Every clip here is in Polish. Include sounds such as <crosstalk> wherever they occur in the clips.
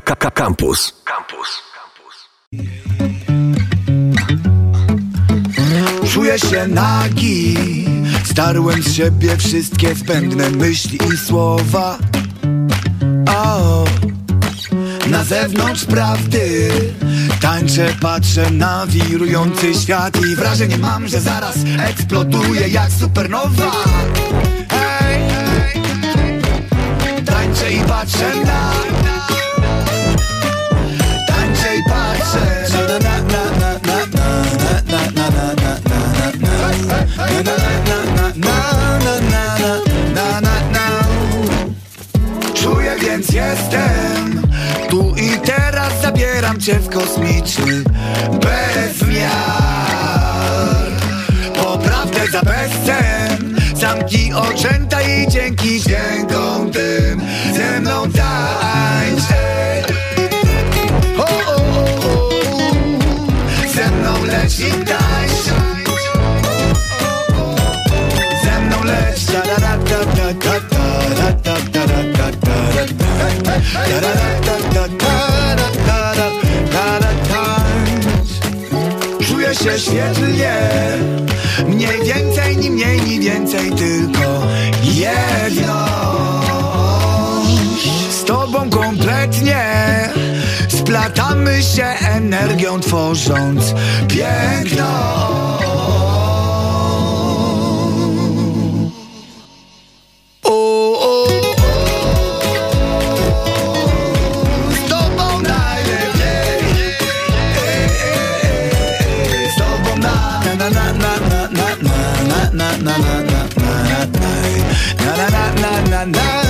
Campus. Campus. Czuję się nagi. Starłem z siebie wszystkie zbędne myśli i słowa. O, Na zewnątrz prawdy. Tańczę, patrzę na wirujący świat I wrażenie mam, że zaraz eksploduję jak supernowa. Hej, hej, Tańczę i patrzę na Czuję więc jestem. Tu i teraz zabieram cię w kosmiczny bezmiar. Poprawdę za bezcen. Zamknij oczęta i dzięki dźwiękom tym. Ze mną Świetnie Mniej więcej, ni mniej, ni więcej Tylko jedno. Z tobą kompletnie. Splatamy się energią Tworząc piękno na na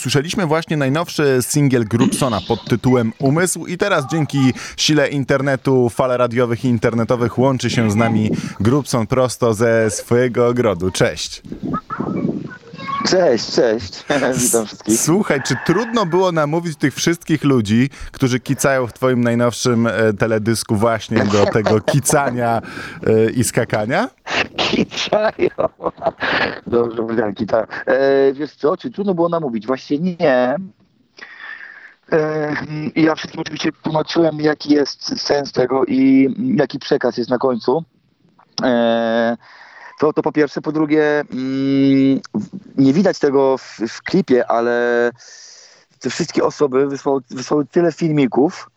Usłyszeliśmy właśnie najnowszy singiel Grubsona pod tytułem Umysł i teraz dzięki sile internetu, fal radiowych i internetowych łączy się z nami Grubson prosto ze swojego ogrodu. Cześć. Cześć, cześć. <laughs> Witam wszystkich. Słuchaj, czy trudno było namówić tych wszystkich ludzi, którzy kicają w twoim najnowszym e, teledysku właśnie do tego <laughs> kicania e, i skakania? Kiczają. <laughs> Dobrze powiedziałem, kitają. E, wiesz co, czy trudno było namówić? Właśnie nie. E, ja wszystkim oczywiście tłumaczyłem, jaki jest sens tego i jaki przekaz jest na końcu. E, To, to po pierwsze. Po drugie, mm, nie widać tego w, w klipie, ale te wszystkie osoby wysłały, wysłały tyle filmików,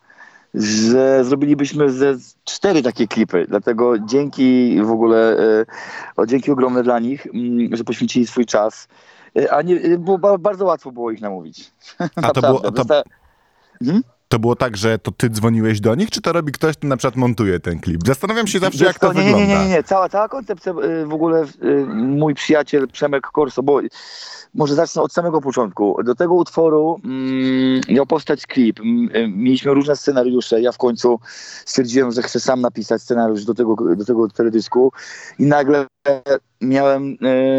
że zrobilibyśmy ze cztery takie klipy. Dlatego dzięki w ogóle, e, o, dzięki ogromne dla nich, mm, że poświęcili swój czas. E, A nie, było, ba- bardzo łatwo było ich namówić. A to było, to, Mhm. To było tak, że to ty dzwoniłeś do nich, czy to robi ktoś, kto na przykład montuje ten klip? Zastanawiam się zawsze, Wiesz jak to nie, wygląda. Nie, nie, nie, nie. Cała, cała koncepcja y, w ogóle y, mój przyjaciel Przemek Korso, bo może zacznę od samego początku. Do tego utworu mm, miał powstać klip. Y, Mieliśmy różne scenariusze. Ja w końcu stwierdziłem, że chcę sam napisać scenariusz do tego, do tego teledysku i nagle miałem,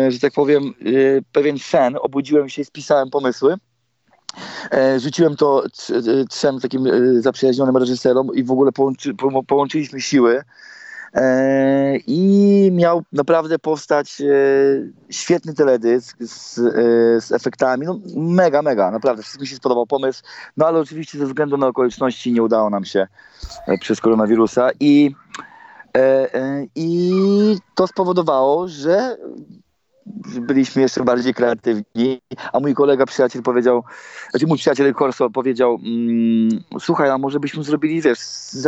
y, że tak powiem, y, pewien sen. Obudziłem się i spisałem pomysły. E, Rzuciłem to e, trzem takim e, zaprzyjaźnionym reżyserom i w ogóle połączy, po, połączyliśmy siły. I miał naprawdę powstać świetny teledysk z, z efektami. No, mega, mega, naprawdę. Wszystko mi się spodobał pomysł. No ale oczywiście ze względu na okoliczności nie udało nam się przez koronawirusa. I, i to spowodowało, że byliśmy jeszcze bardziej kreatywni, a mój kolega, przyjaciel powiedział, znaczy mój przyjaciel Corso powiedział, mm, słuchaj, a może byśmy zrobili, wiesz, z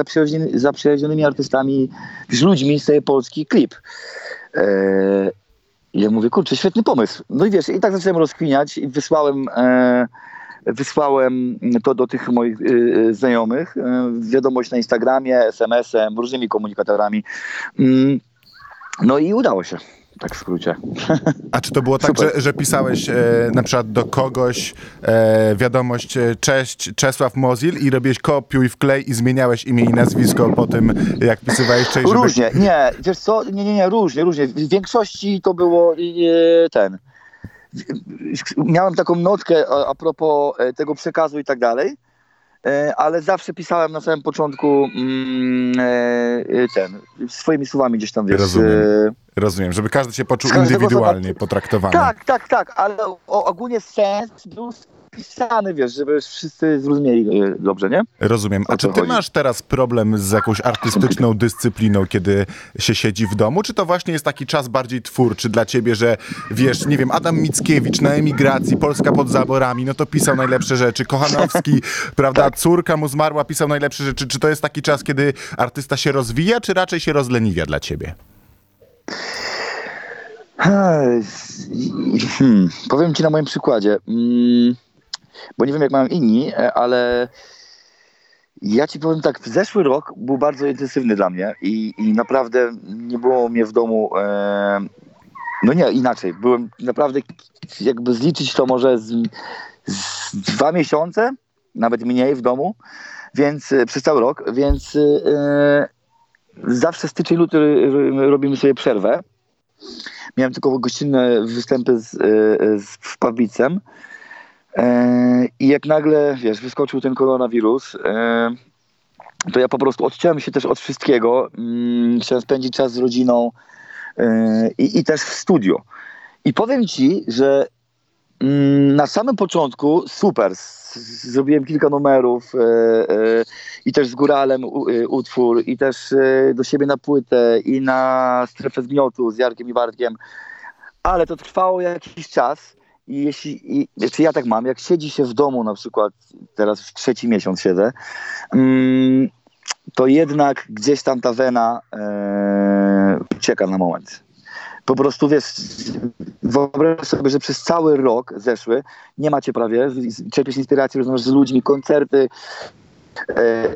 zaprzyjaźnionymi, artystami, z ludźmi z tej Polski klip. E, i ja mówię, kurczę, świetny pomysł. No i wiesz, i tak zacząłem rozkwiniać i wysłałem, e, wysłałem to do tych moich e, znajomych, e, wiadomość na Instagramie, SMS-em, różnymi komunikatorami. Mm, no i udało się, tak w skrócie. A czy to było tak, że, że pisałeś e, na przykład do kogoś e, wiadomość e, cześć Czesław Mozil i robiłeś kopiuj wklej i zmieniałeś imię i nazwisko po tym, jak pisywałeś cześć, żeby... Różnie, nie, wiesz co, nie, nie, nie, różnie, różnie. W większości to było e, ten. Miałem taką notkę a, a propos e, tego przekazu i tak dalej, ale zawsze pisałem na samym początku mm, e, e, ten, swoimi słowami gdzieś tam, wiesz. Rozumiem. e, Rozumiem, żeby każdy się poczuł indywidualnie potraktowany. Tak, tak, tak, ale ogólnie sens był spisany, wiesz, żeby wszyscy zrozumieli e, dobrze, nie? Rozumiem. A czy ty chodzi? masz teraz problem z jakąś artystyczną dyscypliną, kiedy się siedzi w domu? Czy to właśnie jest taki czas bardziej twórczy dla ciebie, że wiesz, nie wiem, Adam Mickiewicz na emigracji, Polska pod zaborami, no to pisał najlepsze rzeczy. Kochanowski, <laughs> prawda, córka mu zmarła, pisał najlepsze rzeczy. Czy to jest taki czas, kiedy artysta się rozwija, czy raczej się rozleniwia dla ciebie? Hmm, powiem ci na moim przykładzie, mm, bo nie wiem jak mają inni, e, ale ja ci powiem tak, zeszły rok był bardzo intensywny dla mnie i, i naprawdę nie było mnie w domu, e, no nie, inaczej, byłem naprawdę, jakby zliczyć to może z, z dwa miesiące, nawet mniej w domu, więc e, przez cały rok, więc e, zawsze styczeń, luty robimy sobie przerwę. Miałem tylko gościnne występy z, e, z w Pawlicem. E, I jak nagle, wiesz, wyskoczył ten koronawirus, e, to ja po prostu odciąłem się też od wszystkiego. Mm, Chciałem spędzić czas z rodziną e, i, i też w studio. I powiem ci, że mm, na samym początku super. Zrobiłem kilka numerów e, e, i też z góralem e, utwór, i też e, do siebie na płytę, i na strefę zgniotu z Jarkiem i Bartkiem. Ale to trwało jakiś czas. I jeśli, i, czy ja tak mam, jak siedzi się w domu na przykład, teraz już trzeci miesiąc siedzę, mm, to jednak gdzieś tam ta wena e, ucieka na moment. Po prostu wiesz, wyobraź sobie, że przez cały rok zeszły nie macie prawie, czerpiesz inspirację rozmawiasz z ludźmi, koncerty, e,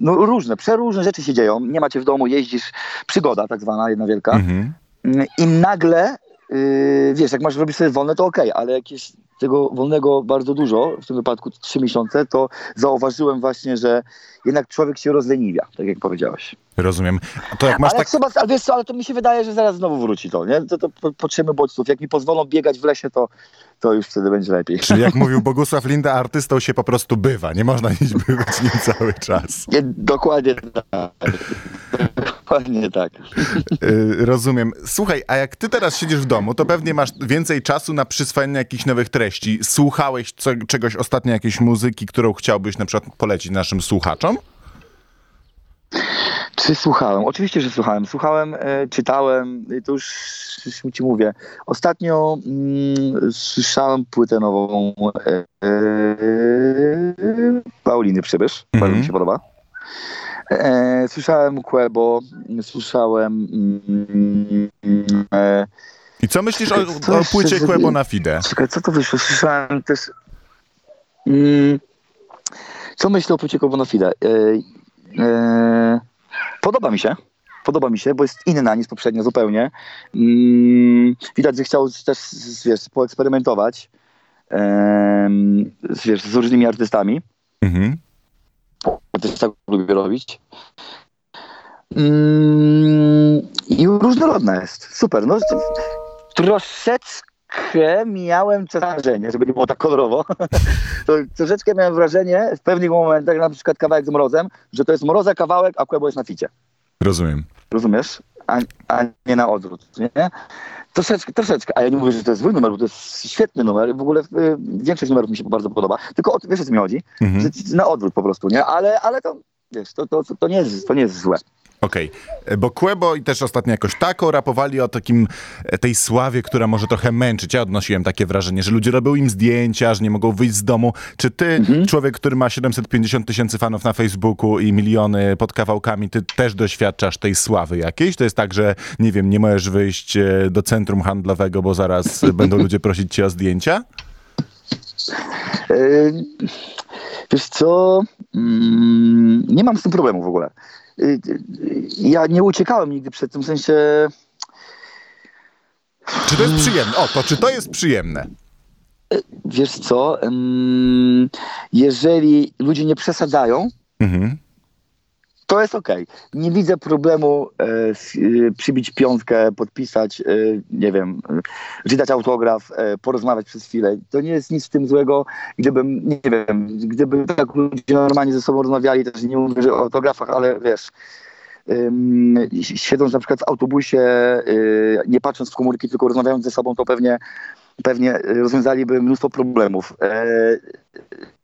no różne, przeróżne rzeczy się dzieją, nie macie w domu, jeździsz, przygoda tak zwana, jedna wielka. Mhm. I nagle, yy, wiesz, jak masz robić sobie wolne, to okej, ale jak jest tego wolnego bardzo dużo, w tym wypadku trzy miesiące, to zauważyłem właśnie, że jednak człowiek się rozleniwia, tak jak powiedziałeś. Rozumiem. A to jak masz ale, tak... chyba, ale wiesz co, ale to mi się wydaje, że zaraz znowu wróci to, nie? To, to po- potrzebujemy bodźców. Jak mi pozwolą biegać w lesie, to, to już wtedy będzie lepiej. Czyli jak <laughs> mówił Bogusław Linda, artystą się po prostu bywa. Nie można iść bywać nim cały czas. Nie, dokładnie tak. Dokładnie tak. Y, rozumiem. Słuchaj, a jak ty teraz siedzisz w domu, to pewnie masz więcej czasu na przyswajanie jakichś nowych treści. Słuchałeś co, czegoś ostatnio, jakiejś muzyki, którą chciałbyś na przykład polecić naszym słuchaczom? Czy słuchałem? Oczywiście, że słuchałem. Słuchałem, e, czytałem, to już, ci mówię. Ostatnio mm, słyszałem płytę nową e, e, Pauliny Przybysz. Bardzo Mhm. mi się podoba. E, słyszałem Quebo, słyszałem mm, e, I co myślisz o, Co o jeszcze płycie? Quebo na Fide? Czekaj, co to wyszło? Słyszałem też. Mm, co myślę o płycie Kobonofide? E, e, podoba mi się. Podoba mi się, bo jest inna niż poprzednio zupełnie. Mm, widać, że chciał też wiesz, poeksperymentować wiesz, z różnymi artystami. Mhm. Też tak lubię robić. Mm, I różnorodna jest. Super. No, to- troszeczkę miałem wrażenie, żeby nie było tak kolorowo, <laughs> to troszeczkę miałem wrażenie w pewnych momentach, na przykład kawałek z Mrozem, że to jest Mroza kawałek, a Kłębo jest na ficie. Rozumiem. Rozumiesz? A, a nie na odwrót, nie? Troszeczkę, troszeczkę. A ja nie mówię, że to jest zły numer, bo to jest świetny numer. W ogóle y, większość numerów mi się bardzo podoba. Tylko o, wiesz, o co mi chodzi? Mhm. Że, na odwrót po prostu, nie? Ale, ale to, wiesz, to, to, to, nie jest, to nie jest złe. Okej, E, bo Quebo i też ostatnio jakoś tako rapowali o takim, e, tej sławie, która może trochę męczyć. Ja odnosiłem takie wrażenie, że ludzie robią im zdjęcia, że nie mogą wyjść z domu. Czy ty, Mhm. człowiek, który ma 750 tysięcy fanów na Facebooku i miliony pod kawałkami, ty też doświadczasz tej sławy jakiejś? To jest tak, że nie wiem, nie możesz wyjść e, do centrum handlowego, bo zaraz <laughs> będą ludzie prosić cię o zdjęcia? Wiesz co? Mm, Nie mam z tym problemu w ogóle. Yy, yy, Ja nie uciekałem nigdy przed tym, w sensie... Czy to jest przyjemne? O, to czy to jest przyjemne? Wiesz co? Jeżeli ludzie nie przesadzają, Mhm. To jest okej. Nie widzę problemu e, e, przybić piątkę, podpisać, e, nie wiem, e, wydać autograf, e, porozmawiać przez chwilę. To nie jest nic w tym złego. Gdybym, nie wiem, gdyby tak ludzie normalnie ze sobą rozmawiali, też nie mówię o autografach, ale wiesz, ym, siedząc na przykład w autobusie, y, nie patrząc w komórki, tylko rozmawiając ze sobą, to pewnie pewnie rozwiązaliby mnóstwo problemów. E,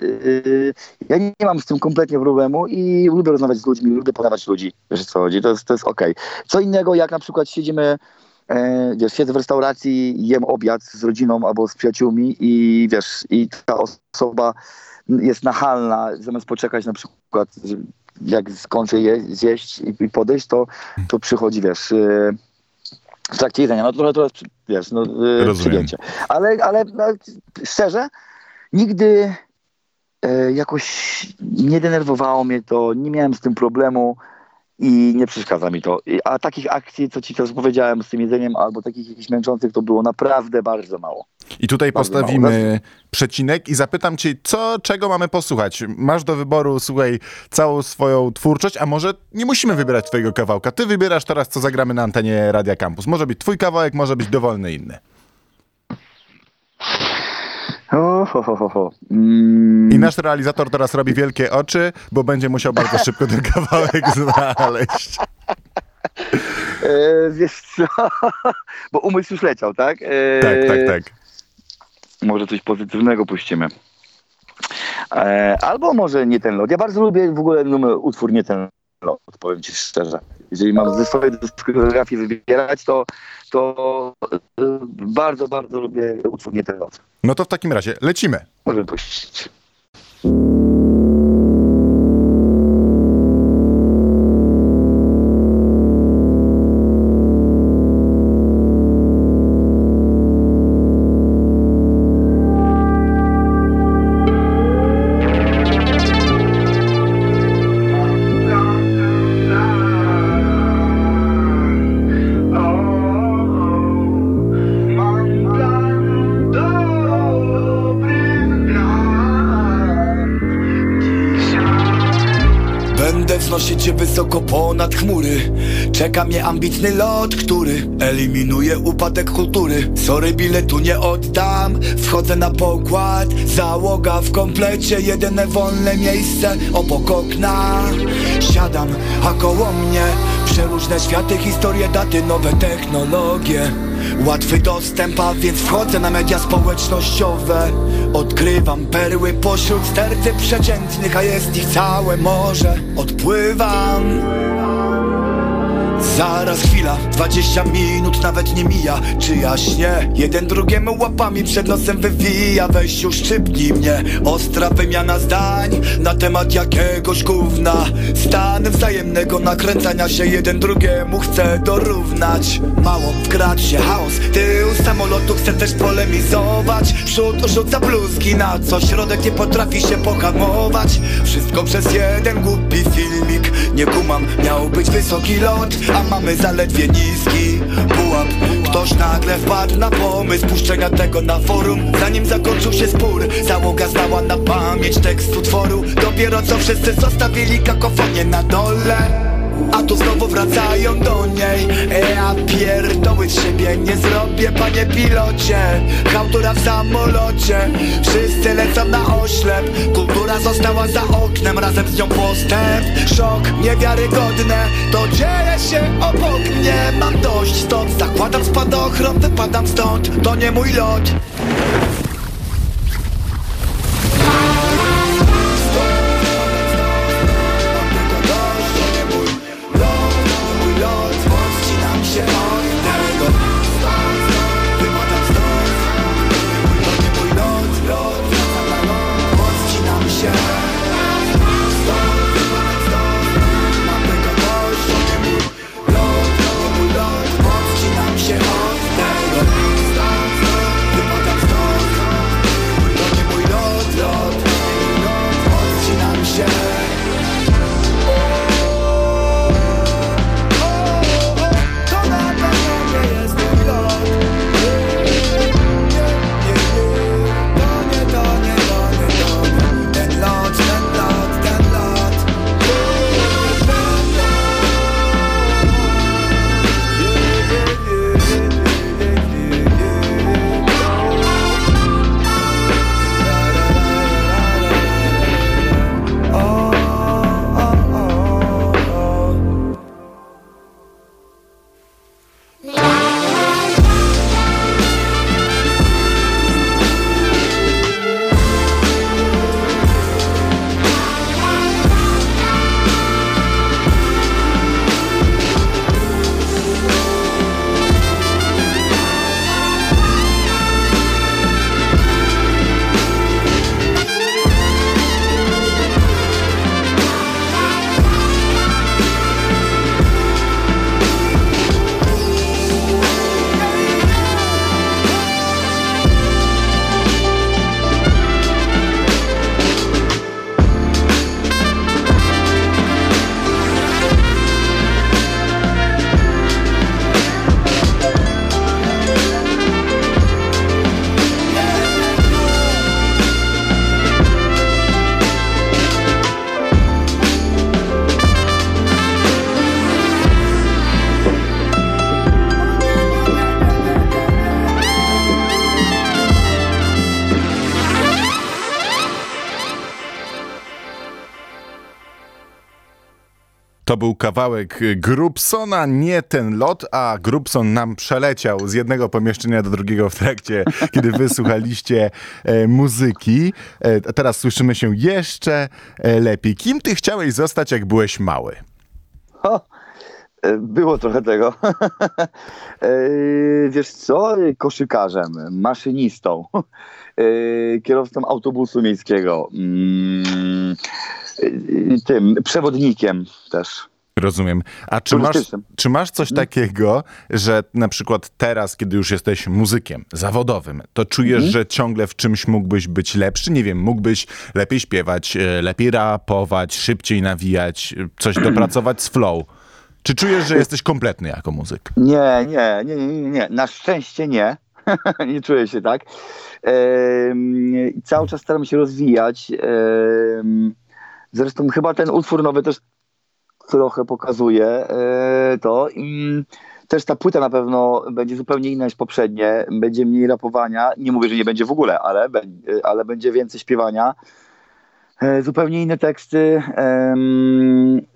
Yy, ja nie mam z tym kompletnie problemu i lubię rozmawiać z ludźmi, lubię poznawać ludzi, wiesz co chodzi, to jest, to jest okej. Co innego, jak na przykład siedzimy, e, wiesz, siedzę w restauracji, jem obiad z rodziną albo z przyjaciółmi i wiesz, i ta osoba jest nachalna, zamiast poczekać na przykład, jak skończę je, zjeść i, i podejść, to, to przychodzi, wiesz, e, w trakcie jedzenia, no trochę to jest, wiesz, no, e, Rozumiem. przyjęcie. Ale, ale no, szczerze, nigdy e, jakoś nie denerwowało mnie to, nie miałem z tym problemu i nie przeszkadza mi to. A takich akcji, co ci teraz powiedziałem z tym jedzeniem, albo takich jakichś męczących, to było naprawdę bardzo mało. I tutaj Bardzo postawimy przecinek i zapytam cię, co, czego mamy posłuchać? Masz do wyboru, słuchaj, całą swoją twórczość, a może nie musimy wybierać twojego kawałka. Ty wybierasz teraz, co zagramy na antenie Radia Campus. Może być twój kawałek, może być dowolny inny. Ho, ho, ho, ho. Mm, I nasz realizator teraz robi wielkie oczy, bo będzie musiał bardzo <laughs> szybko ten kawałek znaleźć. e, wiesz co? <laughs> Bo umysł już leciał, tak? E, Tak, tak, tak. Może coś pozytywnego puścimy. E, albo może nie ten lot. Ja bardzo lubię w ogóle numer, utwór nie ten lot, powiem ci szczerze. Jeżeli mam ze swojej dyskografii wybierać, to, to e, bardzo, bardzo lubię utwór nie ten lot. No to w takim razie lecimy. Możemy puścić. Się wysoko ponad chmury. Czeka mnie ambitny lot, który eliminuje upadek kultury. Sorry, biletu nie oddam. Wchodzę na pokład. Załoga w komplecie. Jedyne wolne miejsce obok okna. Siadam, a koło mnie Przeróżne światy, historie, daty, nowe technologie Łatwy dostęp, a więc wchodzę na media społecznościowe. Odkrywam perły pośród sterty przeciętnych, a jest ich całe morze. Odpływam Zaraz chwila, 20 minut nawet nie mija. Czy jaśnie? Jeden drugiemu łapami przed nosem wywija. Weź już szczypnij mnie. Ostra wymiana zdań Na temat jakiegoś gówna. Stan wzajemnego nakręcania się Jeden drugiemu chce dorównać. Mało wkradł się chaos Tył samolotu chce też polemizować. Przód rzuca bluzki na co Środek nie potrafi się pohamować. Wszystko przez jeden głupi filmik Nie kumam, miał być wysoki lot A mamy zaledwie niski pułap Ktoś nagle wpadł na pomysł Puszczenia tego na forum. Zanim zakończył się spór Załoga znała na pamięć tekst utworu Dopiero co wszyscy zostawili kakofonię na dole a tu znowu wracają do niej. E, Ja pierdoły z siebie nie zrobię, panie pilocie. Chałtura w samolocie. Wszyscy lecą na oślep. Kultura została za oknem, razem z nią postęp. Szok niewiarygodne To dzieje się obok mnie. Mam dość stąd. Zakładam spadochron, wypadam stąd. To nie mój lot To był kawałek Grubsona, nie ten lot, a Grubson nam przeleciał z jednego pomieszczenia do drugiego w trakcie, kiedy wysłuchaliście e, muzyki. E, teraz słyszymy się jeszcze e, lepiej. Kim ty chciałeś zostać, jak byłeś mały? Było trochę tego. <laughs> E, Wiesz co? Koszykarzem, maszynistą, <laughs> e, kierowcą autobusu miejskiego, mm, e, tym, przewodnikiem też. Rozumiem. A czy masz, czy masz coś takiego, że na przykład teraz, kiedy już jesteś muzykiem zawodowym, to czujesz, że ciągle w czymś mógłbyś być lepszy? Nie wiem, mógłbyś lepiej śpiewać, e, lepiej rapować, szybciej nawijać, e, coś dopracować z flow. Czy czujesz, że jesteś kompletny jako muzyk? Nie, nie, nie, nie, nie. Na szczęście nie. <laughs> nie czuję się tak. Em, cały czas staram się rozwijać. Zresztą chyba ten utwór nowy też trochę pokazuje e, to. I też ta płyta na pewno będzie zupełnie inna niż poprzednie. Będzie mniej rapowania. Nie mówię, że nie będzie w ogóle, ale, ale będzie więcej śpiewania. E, Zupełnie inne teksty.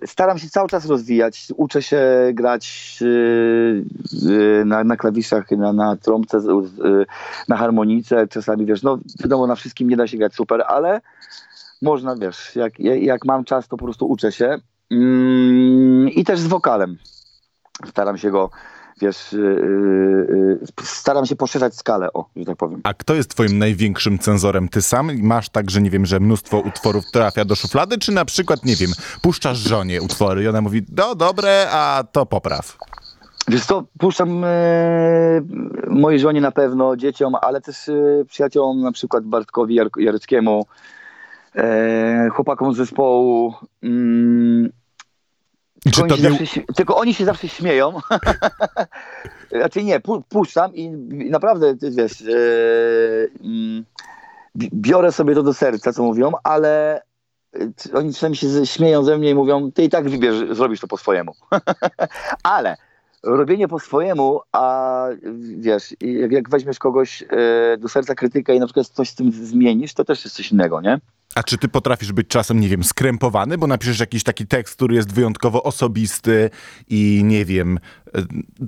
Staram się cały czas rozwijać. Uczę się grać y, y, na, na klawiszach, na, na trąbce, na harmonice. Czasami wiesz, no wiadomo, na wszystkim nie da się grać super, ale można, wiesz, jak, jak mam czas, to po prostu uczę się. Mm, I też z wokalem. staram się go, wiesz, yy, yy, staram się poszerzać skalę, o, że tak powiem. A kto jest twoim największym cenzorem? Ty sam? Masz tak, że nie wiem, że mnóstwo utworów trafia do szuflady, czy na przykład, nie wiem, puszczasz żonie utwory i ona mówi, no dobre, a to popraw. Wiesz co, puszczam e, mojej żonie na pewno, dzieciom, ale też e, przyjaciołom, na przykład Bartkowi Jar- Jareckiemu, e, chłopakom z zespołu. Mm, tylko, oni się tylko oni się zawsze śmieją. <laughs> znaczy nie, pu- puszczam i, naprawdę, wiesz, e, mm, bi- biorę sobie to do serca, co mówią, ale e, oni czasami się śmieją ze mnie i mówią, ty i tak wybierz, zrobisz to po swojemu. <laughs> ale robienie po swojemu, a wiesz, jak, jak weźmiesz kogoś e, do serca krytykę i na przykład coś z tym zmienisz, to też jest coś innego, nie? A czy ty potrafisz być czasem, nie wiem, skrępowany, bo napiszesz jakiś taki tekst, który jest wyjątkowo osobisty i nie wiem, e,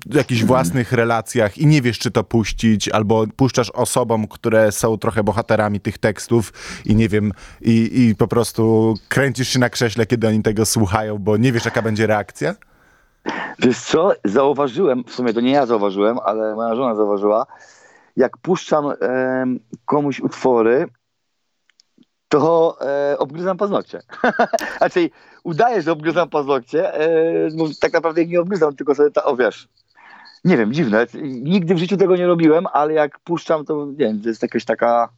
w jakichś własnych relacjach i nie wiesz, czy to puścić, albo puszczasz osobom, które są trochę bohaterami tych tekstów i nie wiem, i, i po prostu kręcisz się na krześle, kiedy oni tego słuchają, bo nie wiesz, jaka będzie reakcja? Wiesz co, zauważyłem, w sumie to nie ja zauważyłem, ale moja żona zauważyła, jak puszczam em, komuś utwory, to e, obgryzam paznokcie. <laughs> znaczy, udaję, że obgryzam paznokcie, e, bo tak naprawdę nie obgryzam, tylko sobie, ta, o wiesz, nie wiem, dziwne, nigdy w życiu tego nie robiłem, ale jak puszczam, to nie wiem, to jest jakaś taka,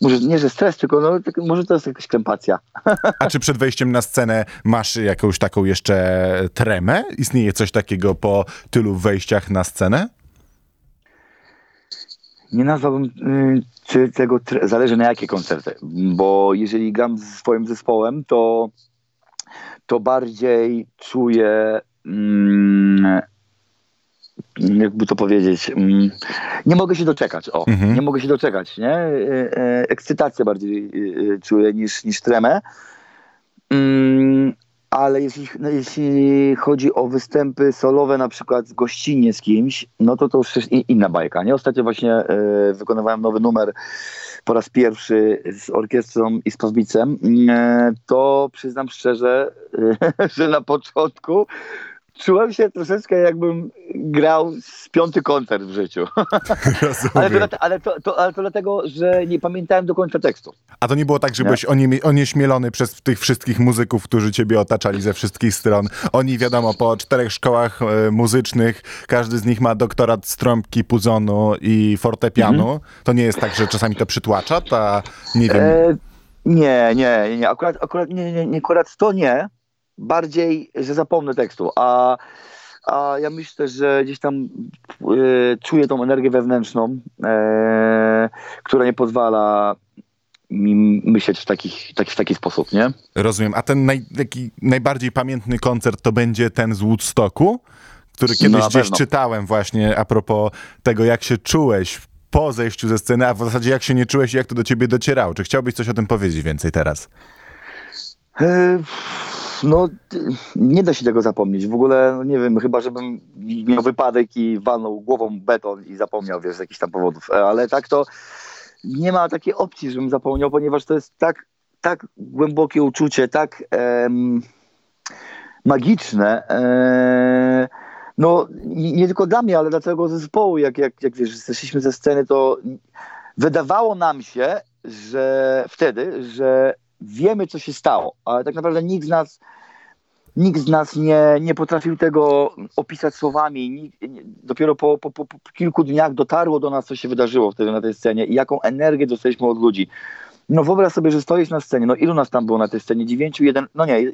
może nie, że stres, tylko no, tak, może to jest jakaś krępacja. <laughs> A czy przed wejściem na scenę masz jakąś taką jeszcze tremę? Istnieje coś takiego po tylu wejściach na scenę? Nie nazwałbym y, czy tego, zależy na jakie koncerty, bo jeżeli gram z swoim zespołem, to, to bardziej czuję, mm, jakby to powiedzieć, mm, nie mogę się doczekać, o, Mhm. nie mogę się doczekać, nie? Y, y, Ekscytację bardziej czuję niż, niż tremę. Ale jeśli, no, jeśli chodzi o występy solowe, na przykład gościnnie z kimś, no to to już jest inna bajka. Nie? Ostatnio właśnie e, wykonywałem nowy numer po raz pierwszy z orkiestrą i z Pawbicem. E, to przyznam szczerze, e, <laughs> że na początku czułem się troszeczkę jakbym grał z piąty koncert w życiu. <laughs> Ale, to, ale, to, to, ale to dlatego, że nie pamiętałem do końca tekstu. A to nie było tak, że Nie. byłeś onie, onieśmielony przez tych wszystkich muzyków, którzy ciebie otaczali ze wszystkich stron. Oni, wiadomo, po czterech szkołach e, muzycznych, każdy z nich ma doktorat z trąbki, puzonu i fortepianu. Mhm. To nie jest tak, że czasami to przytłacza, ta, nie wiem... E, nie, nie, nie. Akurat, akurat nie, nie, nie, akurat to nie. Bardziej, że zapomnę tekstu. A, a ja myślę, że gdzieś tam e, czuję tą energię wewnętrzną, e, która nie pozwala mi myśleć w, takich, tak, w taki sposób, nie? Rozumiem. A ten naj, taki najbardziej pamiętny koncert to będzie ten z Woodstocku, który kiedyś No, gdzieś czytałem właśnie a propos tego, jak się czułeś po zejściu ze sceny, a w zasadzie jak się nie czułeś i jak to do ciebie docierało. Czy chciałbyś coś o tym powiedzieć więcej teraz? E, No, nie da się tego zapomnieć. W ogóle, no nie wiem, chyba żebym miał wypadek i walnął głową beton i zapomniał, wiesz, z jakichś tam powodów. E, Ale tak to nie ma takiej opcji, żebym zapomniał, ponieważ to jest tak, tak głębokie uczucie, tak em, magiczne. E, no, nie, nie tylko dla mnie, ale dla całego zespołu. Jak, jak, jak wiesz, zeszliśmy ze sceny, to wydawało nam się, że wtedy, że wiemy, co się stało, ale tak naprawdę nikt z nas, nikt z nas nie, nie potrafił tego opisać słowami. Nikt, nie, dopiero po, po, po, kilku dniach dotarło do nas, co się wydarzyło wtedy na tej scenie i jaką energię dostaliśmy od ludzi. No wyobraź sobie, że stoisz na scenie, no ilu nas tam było na tej scenie? Dziewięciu, jeden, no nie,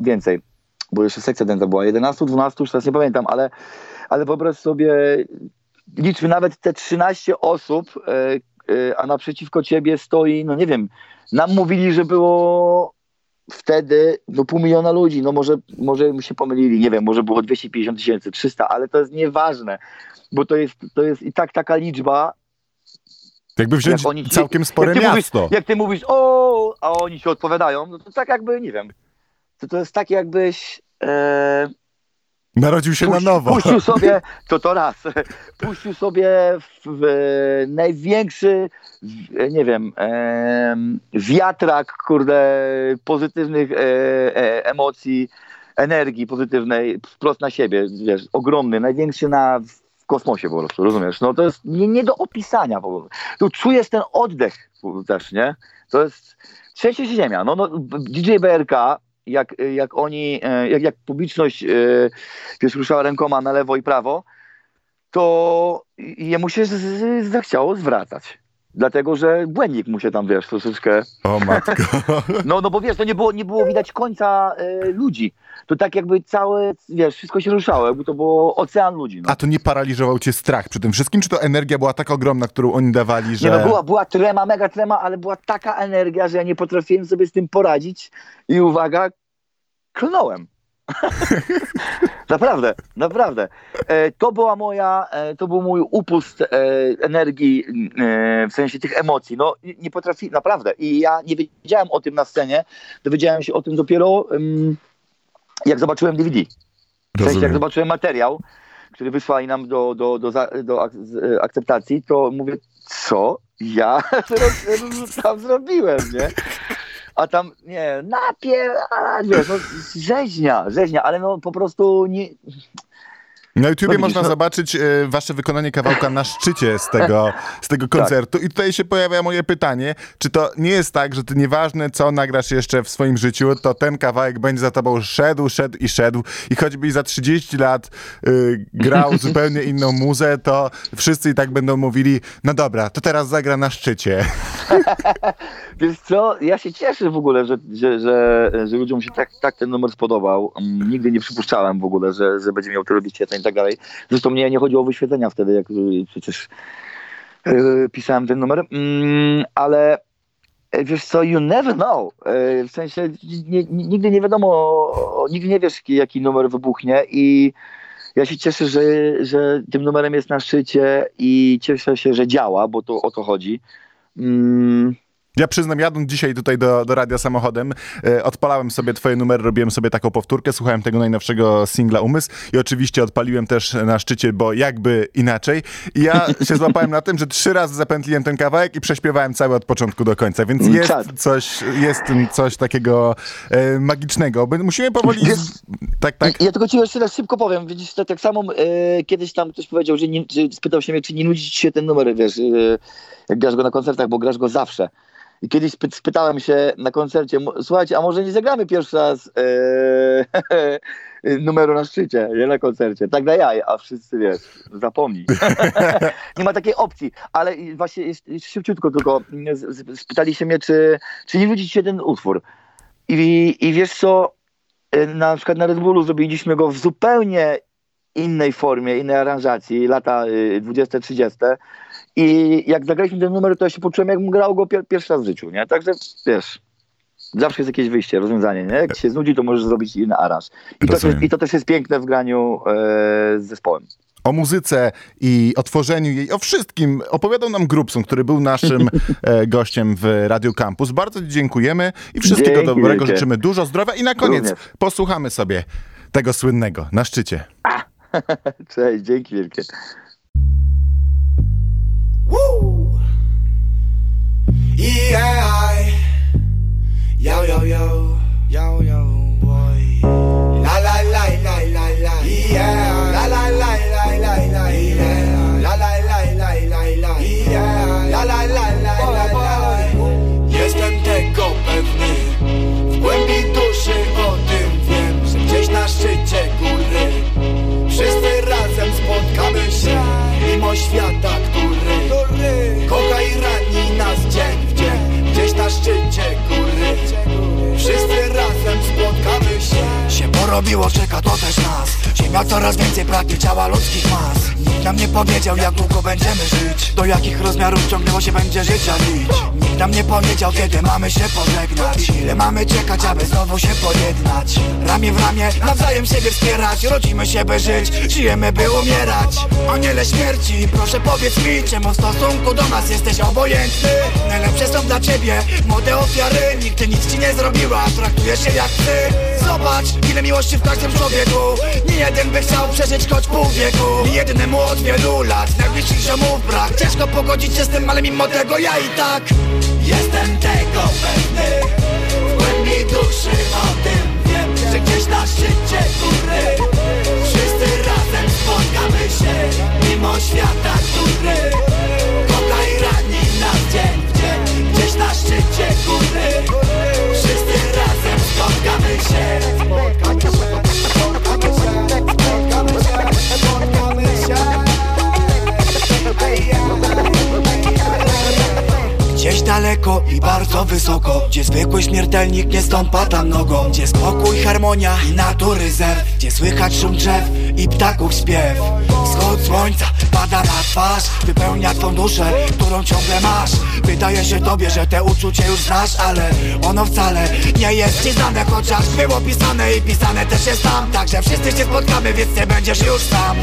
więcej, bo jeszcze sekcja dęta była, 11, 12, już teraz nie pamiętam, ale, ale wyobraź sobie, liczmy nawet te 13 osób, e, e, a naprzeciwko ciebie stoi, no nie wiem, nam mówili, że było wtedy no pół miliona ludzi, no może, może my się pomylili, nie wiem, może było 250 tysięcy, 300, ale to jest nieważne, bo to jest, to jest i tak taka liczba, Jakby wziąć jak oni całkiem spore jak miasto. Mówisz, jak ty mówisz, o, a oni ci odpowiadają, no to tak jakby, nie wiem, to, to jest tak jakbyś... E, Narodził się Puść- na nowo. Puścił <laughs> sobie, to to raz, puścił sobie w, w największy, nie wiem, em, wiatrak, kurde, pozytywnych e, e, emocji, energii pozytywnej wprost na siebie, wiesz, ogromny, największy na w kosmosie po prostu, rozumiesz? No to jest nie, nie do opisania po prostu. Tu czujesz ten oddech też, nie? To jest, trzęsie się ziemia. No, no DJ BRK, jak, jak oni, e, jak, jak publiczność e, wiesz, ruszała rękoma na lewo i prawo, to jemu się z, z, zachciało zwracać. Dlatego, że błędnik mu się tam, wiesz, troszeczkę... O matko. No, no bo wiesz, to nie było, nie było widać końca e, ludzi. To tak jakby całe, wiesz, wszystko się ruszało, jakby to było ocean ludzi. No. A to nie paraliżował cię strach przy tym wszystkim? Czy to energia była tak ogromna, którą oni dawali, że... Nie no, była, była trema, mega trema, ale była taka energia, że ja nie potrafiłem sobie z tym poradzić i uwaga, klnąłem. <laughs> naprawdę, naprawdę. E, to była moja, e, to był mój upust e, energii, e, w sensie tych emocji. No, nie- potrafi, naprawdę. I ja nie wiedziałem o tym na scenie, dowiedziałem się o tym dopiero, jak zobaczyłem DVD. W sensie, jak zobaczyłem materiał, który wysłali nam do, do, do, do ak- e, akceptacji, to mówię, co ja <laughs> tam zrobiłem, nie? A tam, nie, napier... a, Wiesz, no, rzeźnia, rzeźnia, ale no po prostu nie... Na YouTubie No można no- zobaczyć e, wasze wykonanie kawałka na szczycie z tego, z tego Tak. koncertu. I tutaj się pojawia moje pytanie, czy to nie jest tak, że ty nieważne co nagrasz jeszcze w swoim życiu, to ten kawałek będzie za tobą szedł, szedł i szedł i choćbyś za 30 lat y, grał <laughs> zupełnie inną muzę, to wszyscy i tak będą mówili, no dobra, to teraz zagra na szczycie. <laughs> Wiesz co, ja się cieszę w ogóle, że, że, że, że ludziom się tak, tak ten numer spodobał. Mm, Nigdy nie przypuszczałem w ogóle, że, że będzie miał tyle wyświetleń i tak dalej. Zresztą mnie nie chodziło o wyświetlenia wtedy, jak y, przecież y, pisałem ten numer. Mm, ale e, wiesz co, you never know. E, W sensie nigdy nie wiadomo, nigdy nie wiesz, jaki- numer wybuchnie i ja się cieszę, że, że tym numerem jest na szczycie i cieszę się, że działa, bo to o to chodzi. Mm, Ja przyznam, jadąc dzisiaj tutaj do, do radia samochodem, e, odpalałem sobie twoje numery, robiłem sobie taką powtórkę, słuchałem tego najnowszego singla Umysł i oczywiście odpaliłem też na szczycie, bo jakby inaczej. I ja <laughs> się złapałem na tym, że trzy razy zapętliłem ten kawałek i prześpiewałem cały od początku do końca, więc jest Czad. coś, jest coś takiego e, magicznego. Musimy powoli... Wiesz-. Tak, tak. Ja tylko ci jeszcze raz szybko powiem, widzisz, to tak samo e, kiedyś tam ktoś powiedział, że, nie, spytał się mnie, czy nie nudzi ci się ten numer, wiesz, e, jak grasz go na koncertach, bo grasz go zawsze. I kiedyś spy, spytałem się na koncercie, "M- słuchajcie, a może nie zagramy pierwszy raz e, <laughs> numeru na szczycie, nie na koncercie, tak na jaj, a wszyscy, wiesz, zapomnij. <laughs> nie ma takiej opcji, ale właśnie jest, szybciutko tylko mm, spytali się mnie, czy, czy nie ci się ten utwór. I, I wiesz co, y, na przykład na Red Bullu zrobiliśmy go w zupełnie innej formie, innej aranżacji, lata y, 20-30 i jak zagraliśmy ten numer, to ja się poczułem, jakbym grał go pier- pierwszy raz w życiu, nie? Także, wiesz, zawsze jest jakieś wyjście, rozwiązanie, nie? Jak się znudzi, to możesz zrobić inny aranż. I to, I to też jest piękne w graniu e, z zespołem. O muzyce i o tworzeniu jej, o wszystkim opowiadał nam Grubson, który był naszym <laughs> e, gościem w Radio Campus. Bardzo Ci dziękujemy i wszystkiego Dzięki dobrego. wielkie. Życzymy dużo zdrowia i na koniec Również. posłuchamy sobie tego słynnego na szczycie. <laughs> Cześć, dzięki wielkie. Powiedział jak długo będziemy żyć. Do jakich rozmiarów ciągnęło się będzie życia lić Nikt nam nie powiedział kiedy mamy się pożegnać? Ile mamy czekać, aby znowu się pojednać? Ramię w ramię, nawzajem siebie wspierać Rodzimy się by żyć, żyjemy by umierać. Aniele śmierci, proszę powiedz mi Czemu w stosunku do nas jesteś obojętny? Najlepsze są dla ciebie młode ofiary Nigdy nic ci nie zrobiła, traktujesz się jak ty. Zobacz, ile miłości w każdym człowieku. Nie jeden by chciał przeżyć choć pół wieku. Jednemu od wielu lat Najbliższych ziomów brak. Ciężko pogodzić się z tym, ale mimo tego ja i tak Jestem tego pewny. W głębi duszy o tym wiem że gdzieś na szczycie góry. Wszyscy razem spotkamy się Mimo świata, który Kocha i rani nas dzień w dzień Gdzieś na szczycie góry. Wszyscy razem spotkamy się Gdzieś daleko i bardzo wysoko Gdzie zwykły śmiertelnik nie stąpa tam nogą Gdzie spokój, harmonia i natury zew Gdzie słychać szum drzew i ptaków śpiew. Wschód słońca pada na twarz Wypełnia twą duszę, którą ciągle masz Wydaje się tobie, że te uczucie już znasz Ale ono wcale nie jest ci znane Chociaż było pisane i pisane też jest tam. Także wszyscy się spotkamy, więc nie będziesz już sam.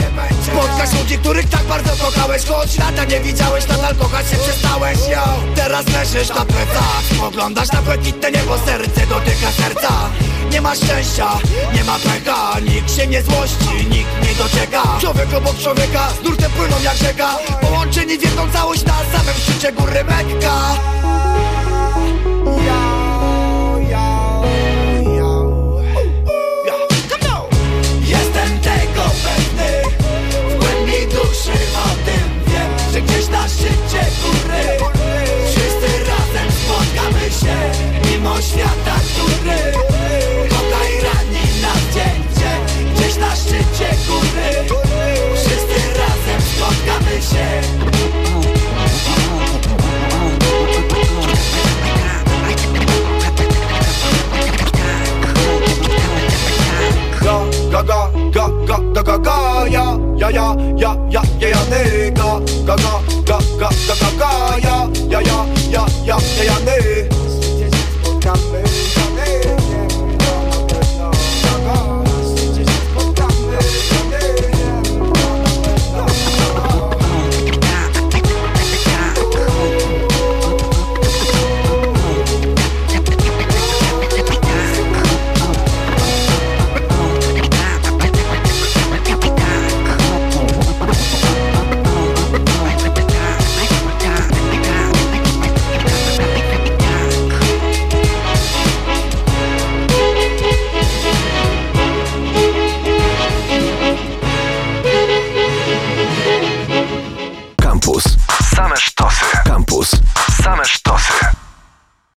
Spotkasz ludzi, których tak bardzo kochałeś Choć lata nie widziałeś, nadal kochać się przestałeś. Yo. Teraz leżysz na plecach Spoglądasz na błękitne niebo, serce dotyka serca. Nie ma szczęścia, nie ma pecha Nikt się nie złości, nikt nie docieka. Człowiek obok człowieka, z nurtem płyną jak rzeka. Połączeni w jedną całość na samym szczycie góry mega lekka Yo, yo, yo. Jestem tego pewny. W głębi duszy o tym wiem Że gdzieś na szczycie góry. Wszyscy razem spotkamy się Mimo świata, który Kochaj rani nas dzień w Gdzieś na szczycie góry. Wszyscy razem spotkamy się.